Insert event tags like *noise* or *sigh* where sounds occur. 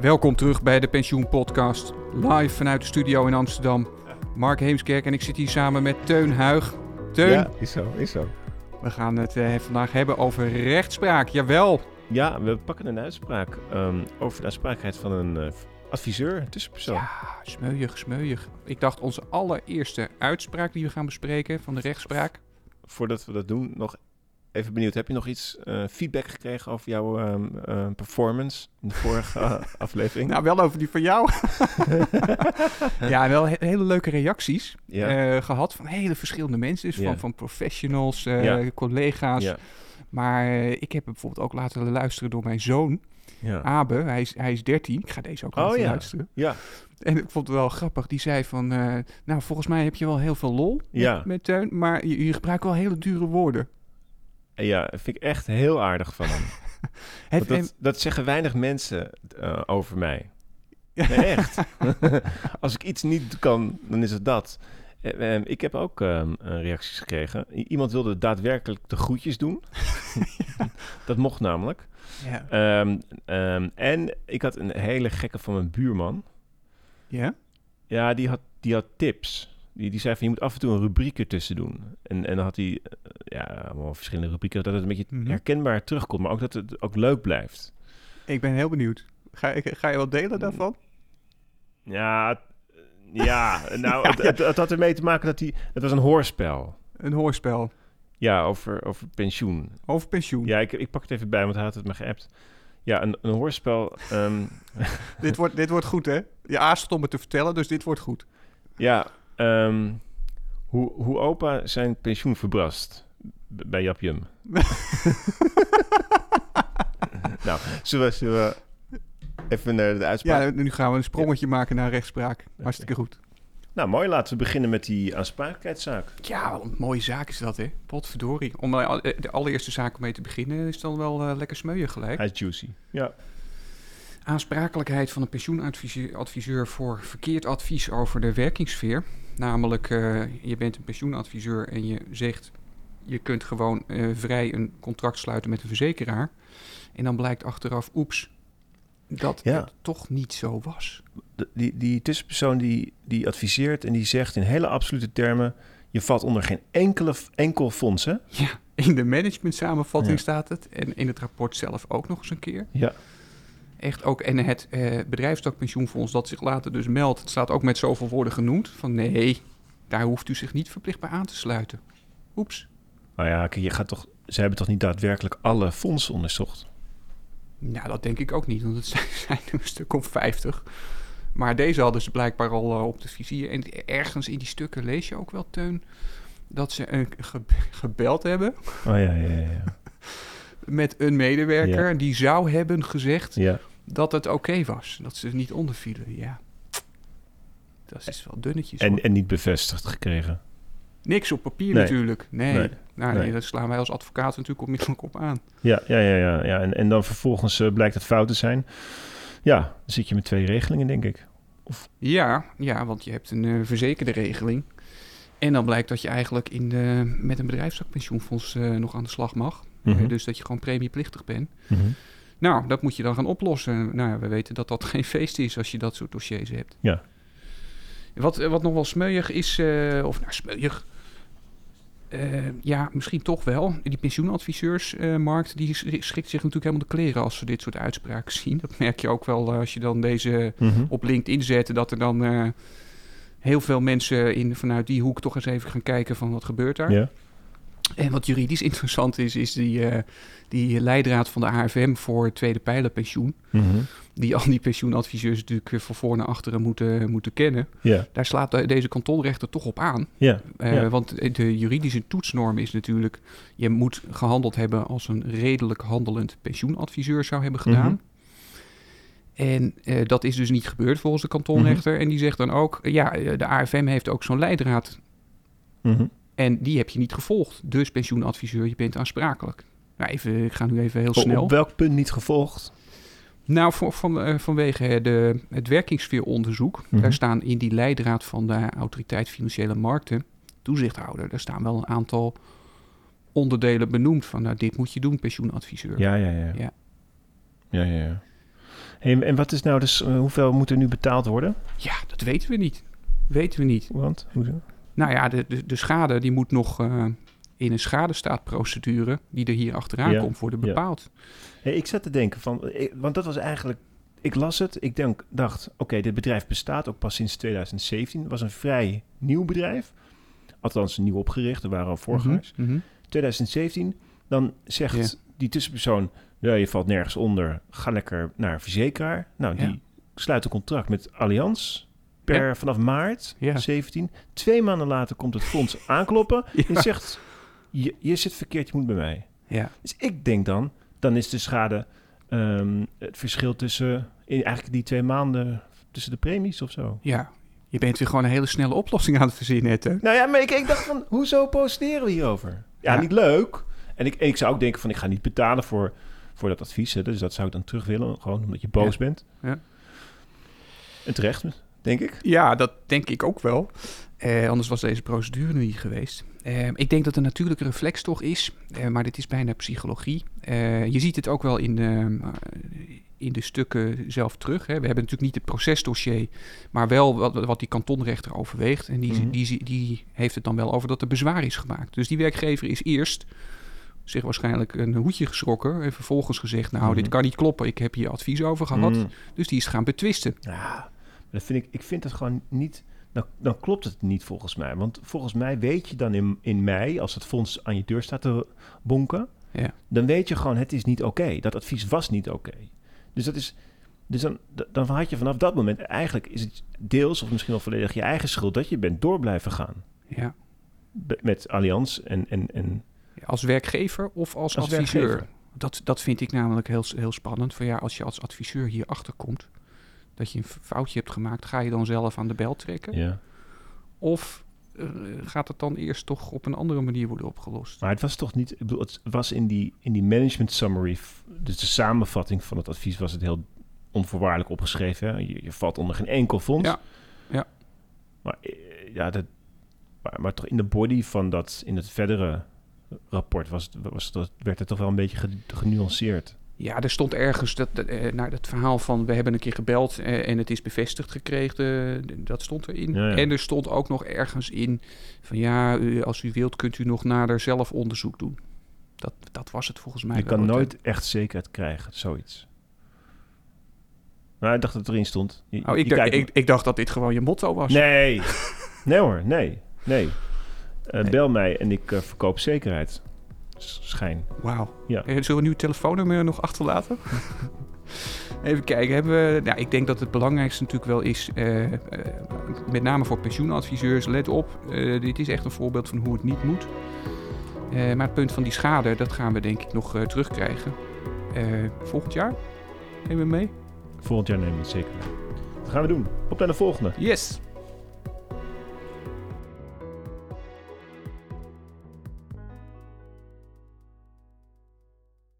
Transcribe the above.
Welkom terug bij de Pensioen Podcast. Live vanuit de studio in Amsterdam. Mark Heemskerk en ik zit hier samen met Teun Huig. Teun, Ja, is zo, is zo. we gaan het eh, vandaag hebben over rechtspraak. Jawel. Ja, we pakken een uitspraak ehm, over de aansprakelijkheid van een eh, adviseur, een tussenpersoon. Ja, smeuig, smeuig. Ik dacht onze allereerste uitspraak die we gaan bespreken van de rechtspraak. Voordat we dat doen, nog even benieuwd. Heb je nog iets eh, feedback gekregen over jouw ehm, eh, performance in de vorige *laughs* aflevering? Nou, wel over die van jou. *laughs* ja, wel he- hele leuke reacties ja. eh, gehad van hele verschillende mensen. Dus Ja. van, van professionals, eh, Ja. collega's. Maar ik heb bijvoorbeeld ook laten luisteren door mijn zoon. Abe. Hij is, hij is 13. Ik ga deze ook Oh, laten ja. luisteren. ja. En ik vond het wel grappig. Die zei van, nou, volgens mij heb je wel heel veel lol met, met Teun. Maar je, je gebruikt wel hele dure woorden. Ja, vind ik echt heel aardig van hem. *laughs* Dat, dat zeggen weinig mensen eh, over mij. Ja. *laughs* Nee, echt. *laughs* Als ik iets niet kan, dan is het dat. Eh, eh, ik heb ook ehm, eh, reacties gekregen. I- iemand wilde daadwerkelijk de groetjes doen. dat mocht namelijk. ja. Ehm, ehm, en ik had een hele gekke van mijn buurman. ja? Ja, die had, die had tips. Die, die zei van, je moet af en toe een rubriek ertussen doen. En, en dan had hij, eh, ja, allemaal verschillende rubrieken... dat het een beetje Mhm. herkenbaar terugkomt... maar ook dat het ook leuk blijft. Ik ben heel benieuwd. Ga, ga je wat delen daarvan? Ja, ja nou, *laughs* het, het, het had ermee te maken dat hij... Het was een hoorspel. Een hoorspel Ja, over, over pensioen. over pensioen. Ja, ik, ik pak het even bij, want hij had het me geappt. Ja, een, een hoorspel... ehm, *laughs* Dit, wordt, dit wordt goed, hè? Je aarzelt om het te vertellen, dus dit wordt goed. ja, ehm, hoe, hoe opa zijn pensioen verbrast bij Jap Jum. *laughs* nou, zullen we, zullen we even naar de uitspraak? Ja, nu gaan we een sprongetje maken naar rechtspraak. Hartstikke goed. Nou, mooi. Laten we beginnen met die aansprakelijkheidszaak. Ja, wat een mooie zaak is dat, hè? Potverdorie. Om eh, al- de allereerste zaak mee te beginnen is dan wel eh, lekker smeuïg gelijk. Hij is juicy. Ja. Aansprakelijkheid van een pensioenadviseur adviseur voor verkeerd advies over de werkingssfeer. Namelijk, eh, je bent een pensioenadviseur en je zegt... je kunt gewoon eh, vrij een contract sluiten met een verzekeraar. En dan blijkt achteraf, oeps, dat Ja. het toch niet zo was. De- die, die tussenpersoon die, die adviseert en die zegt in hele absolute termen... je valt onder geen enkele, enkel fonds, hè? Ja, in de management samenvatting Ja. staat het. En in het rapport zelf ook nog eens een keer. Ja. Echt ook, en het eh bedrijfstakpensioenfonds dat zich later dus meldt, het staat ook met zoveel woorden genoemd. Van nee, daar hoeft u zich niet verplicht bij aan te sluiten. Oeps. Maar ja, kijk, je gaat toch, ze hebben toch niet daadwerkelijk alle fondsen onderzocht? Nou, dat denk ik ook niet, want het *laughs* zijn, er een stuk of 50. Maar deze hadden ze blijkbaar al eh, op de vizier. En ergens in die stukken lees je ook wel, Teun, dat ze ge- gebeld hebben Oh ja, ja, ja. Ja, *laughs* met een medewerker. Ja. Die zou hebben gezegd ja. Dat het oké was. Dat ze niet ondervielen, ja. Dat is wel dunnetjes, En, hoor. en niet bevestigd gekregen. Niks op papier Nee. natuurlijk. Nee. Nee. Nou, nee, daar slaan wij als advocaat natuurlijk onmiddellijk op aan. Ja, ja, ja. ja, ja. En, en dan vervolgens eh, blijkt het fout te zijn. Ja, dan zit je met twee regelingen, denk ik. Ja, ja want je hebt een eh, verzekerde regeling. En dan blijkt dat je eigenlijk in de, met een bedrijfstakpensioenfonds eh, nog aan de slag mag. Mhm. Dus dat je gewoon premieplichtig bent. Mhm. Nou, dat moet je dan gaan oplossen. Nou, ja, we weten dat dat *laughs* geen feest is als je dat soort dossiers hebt. Ja. Wat, eh, wat nog wel smeuig is, eh, of nou smeuig, Eh, ja, misschien toch wel. Die pensioenadviseursmarkt, die sch- schikt zich natuurlijk helemaal de kleren als ze dit soort uitspraken *laughs* zien. Dat merk je ook wel als je dan deze Mhm. op LinkedIn zet, dat er dan heel veel mensen in, vanuit die hoek toch eens even gaan kijken van wat gebeurt daar. Ja. En wat juridisch *laughs* interessant is, is die, eh, die leidraad van de AFM voor tweede pijlerpensioen. Mhm. Die al die pensioenadviseurs natuurlijk eh, van voor naar achteren moeten, moeten kennen. Daar slaat de- deze kantonrechter toch op aan. Eh. Want de juridische toetsnorm is natuurlijk... je moet gehandeld hebben als een redelijk handelend pensioenadviseur zou hebben gedaan. Mhm. En eh, dat is dus niet gebeurd volgens de kantonrechter. Mhm. En die zegt dan ook... ja, de AFM heeft ook zo'n leidraad. Mhm. En die heb je niet gevolgd. Dus pensioenadviseur, je bent aansprakelijk. Nou, even, ik ga nu even heel snel. Op welk punt niet gevolgd? Nou, voor, van, eh, vanwege de, het werkingssfeeronderzoek, Mhm. daar staan in die leidraad van de Autoriteit Financiële Markten, toezichthouder, daar staan wel een aantal onderdelen benoemd van, nou, dit moet je doen, pensioenadviseur. Ja, ja, ja. Ja. Ja, ja, ja. Hey, en wat is nou dus, hoeveel moet er nu betaald worden? Ja, dat weten we niet. Weten we niet. Want, hoezo? Nou ja, de, de, de schade die moet nog eh, in een schadestaatprocedure die er hier achteraan Ja, komt worden ja. bepaald. Hey, ik zat te denken van, ik- want dat was eigenlijk, ik las het, ik denk, dacht, oké, dit bedrijf bestaat ook pas sinds 2017. Het was een vrij nieuw bedrijf, althans nieuw opgericht, er waren al voorgangers. Mhm, mhm. 2017, dan zegt die tussenpersoon, ja, je valt nergens onder, ga lekker naar een verzekeraar. Nou, die Ja. sluit een contract met Allianz per vanaf maart Ja. 17. Twee maanden later komt het fonds *laughs* aankloppen en zegt, je, je zit verkeerd, je moet bij mij. Ja. Dus ik denk dan, dan is de schade ehm, het verschil tussen in eigenlijk die twee maanden tussen de premies of zo. ja, je bent weer gewoon een hele snelle oplossing aan het verzinnen, net, hè? Nou ja, maar ik, ik dacht van, hoezo posteren we hierover? Ja, Ja. niet leuk. En ik, ik zou ook denken van, ik ga niet betalen voor, voor dat advies. Hè, dus dat zou ik dan terug willen, gewoon omdat je boos Ja. bent. Ja. En terecht, denk ik. Ja, dat denk ik ook wel. Eh, anders was deze procedure nu niet geweest. Eh, ik denk dat een reflex toch is, eh, maar dit is bijna psychologie. Je ziet het ook wel in, de, in de stukken zelf terug. Hè. We hebben natuurlijk niet het procesdossier, maar wel wat, wat die kantonrechter overweegt. En die, Mhm. die, die heeft het dan wel over dat er bezwaar is gemaakt. Dus die werkgever is eerst zich waarschijnlijk een hoedje geschrokken en vervolgens gezegd, nou, Mhm. dit kan niet kloppen, ik heb hier advies over gehad. Mm. Dus die is gaan betwisten. Ja, dat vind ik, ik vind het gewoon niet... Dan, dan klopt het niet volgens mij. Want volgens mij weet je dan in, in mei, als het fonds aan je deur staat te bonken... Ja. dan weet je gewoon, het is niet oké. Dat advies was niet oké. Dus, dat is, dus dan, dan had je vanaf dat moment... eigenlijk is het deels of misschien wel volledig je eigen schuld... dat je bent door blijven gaan Ja. Met Allianz en... en, en Als werkgever of als, Als adviseur? werkgever. Dat, dat vind ik namelijk heel, heel spannend. Van ja, als je als adviseur hier achter komt, dat je een foutje hebt gemaakt, ga je dan zelf aan de bel trekken? ja. Of eh, gaat het dan eerst toch op een andere manier worden opgelost? Maar het was toch niet... Ik bedoel, het was in die, in die management summary... dus de samenvatting van het advies... was het heel onvoorwaardelijk opgeschreven. Hè? Je, je valt onder geen enkel fonds. Ja, ja. Maar, eh, ja, dat, maar, maar toch in de body van dat... in het verdere rapport was, het- was, dat, werd het toch wel een beetje ge- genuanceerd. Ja, er stond ergens dat, naar het verhaal van we hebben een keer gebeld eh, en het is bevestigd gekregen. dat stond erin. Ja, ja. En er stond ook nog ergens in van ja, u, als u wilt kunt u nog nader zelf onderzoek doen. Dat, dat was het volgens mij. je kan nooit echt zekerheid krijgen, zoiets. Maar ik dacht dat het erin stond. Je- Oh, ik, dacht- kijkt- ik, ik dacht dat dit gewoon je motto was. Nee, *laughs* nee hoor, nee, nee. Eh, Nee. Bel mij en ik verkoop zekerheid. Schijn. Wauw. Ja. Eh, Zullen we nu het telefoonnummer nog achterlaten? *laughs* Even kijken. Hebben we, nou, ik denk dat het belangrijkste natuurlijk wel is, eh, eh, met name voor pensioenadviseurs, let op. dit is echt een voorbeeld van hoe het niet moet. Maar het punt van die schade, dat gaan we denk ik nog terugkrijgen. Volgend jaar? Nemen we mee? Volgend jaar nemen we het zeker mee. Dat gaan we doen. Op naar de volgende. Yes!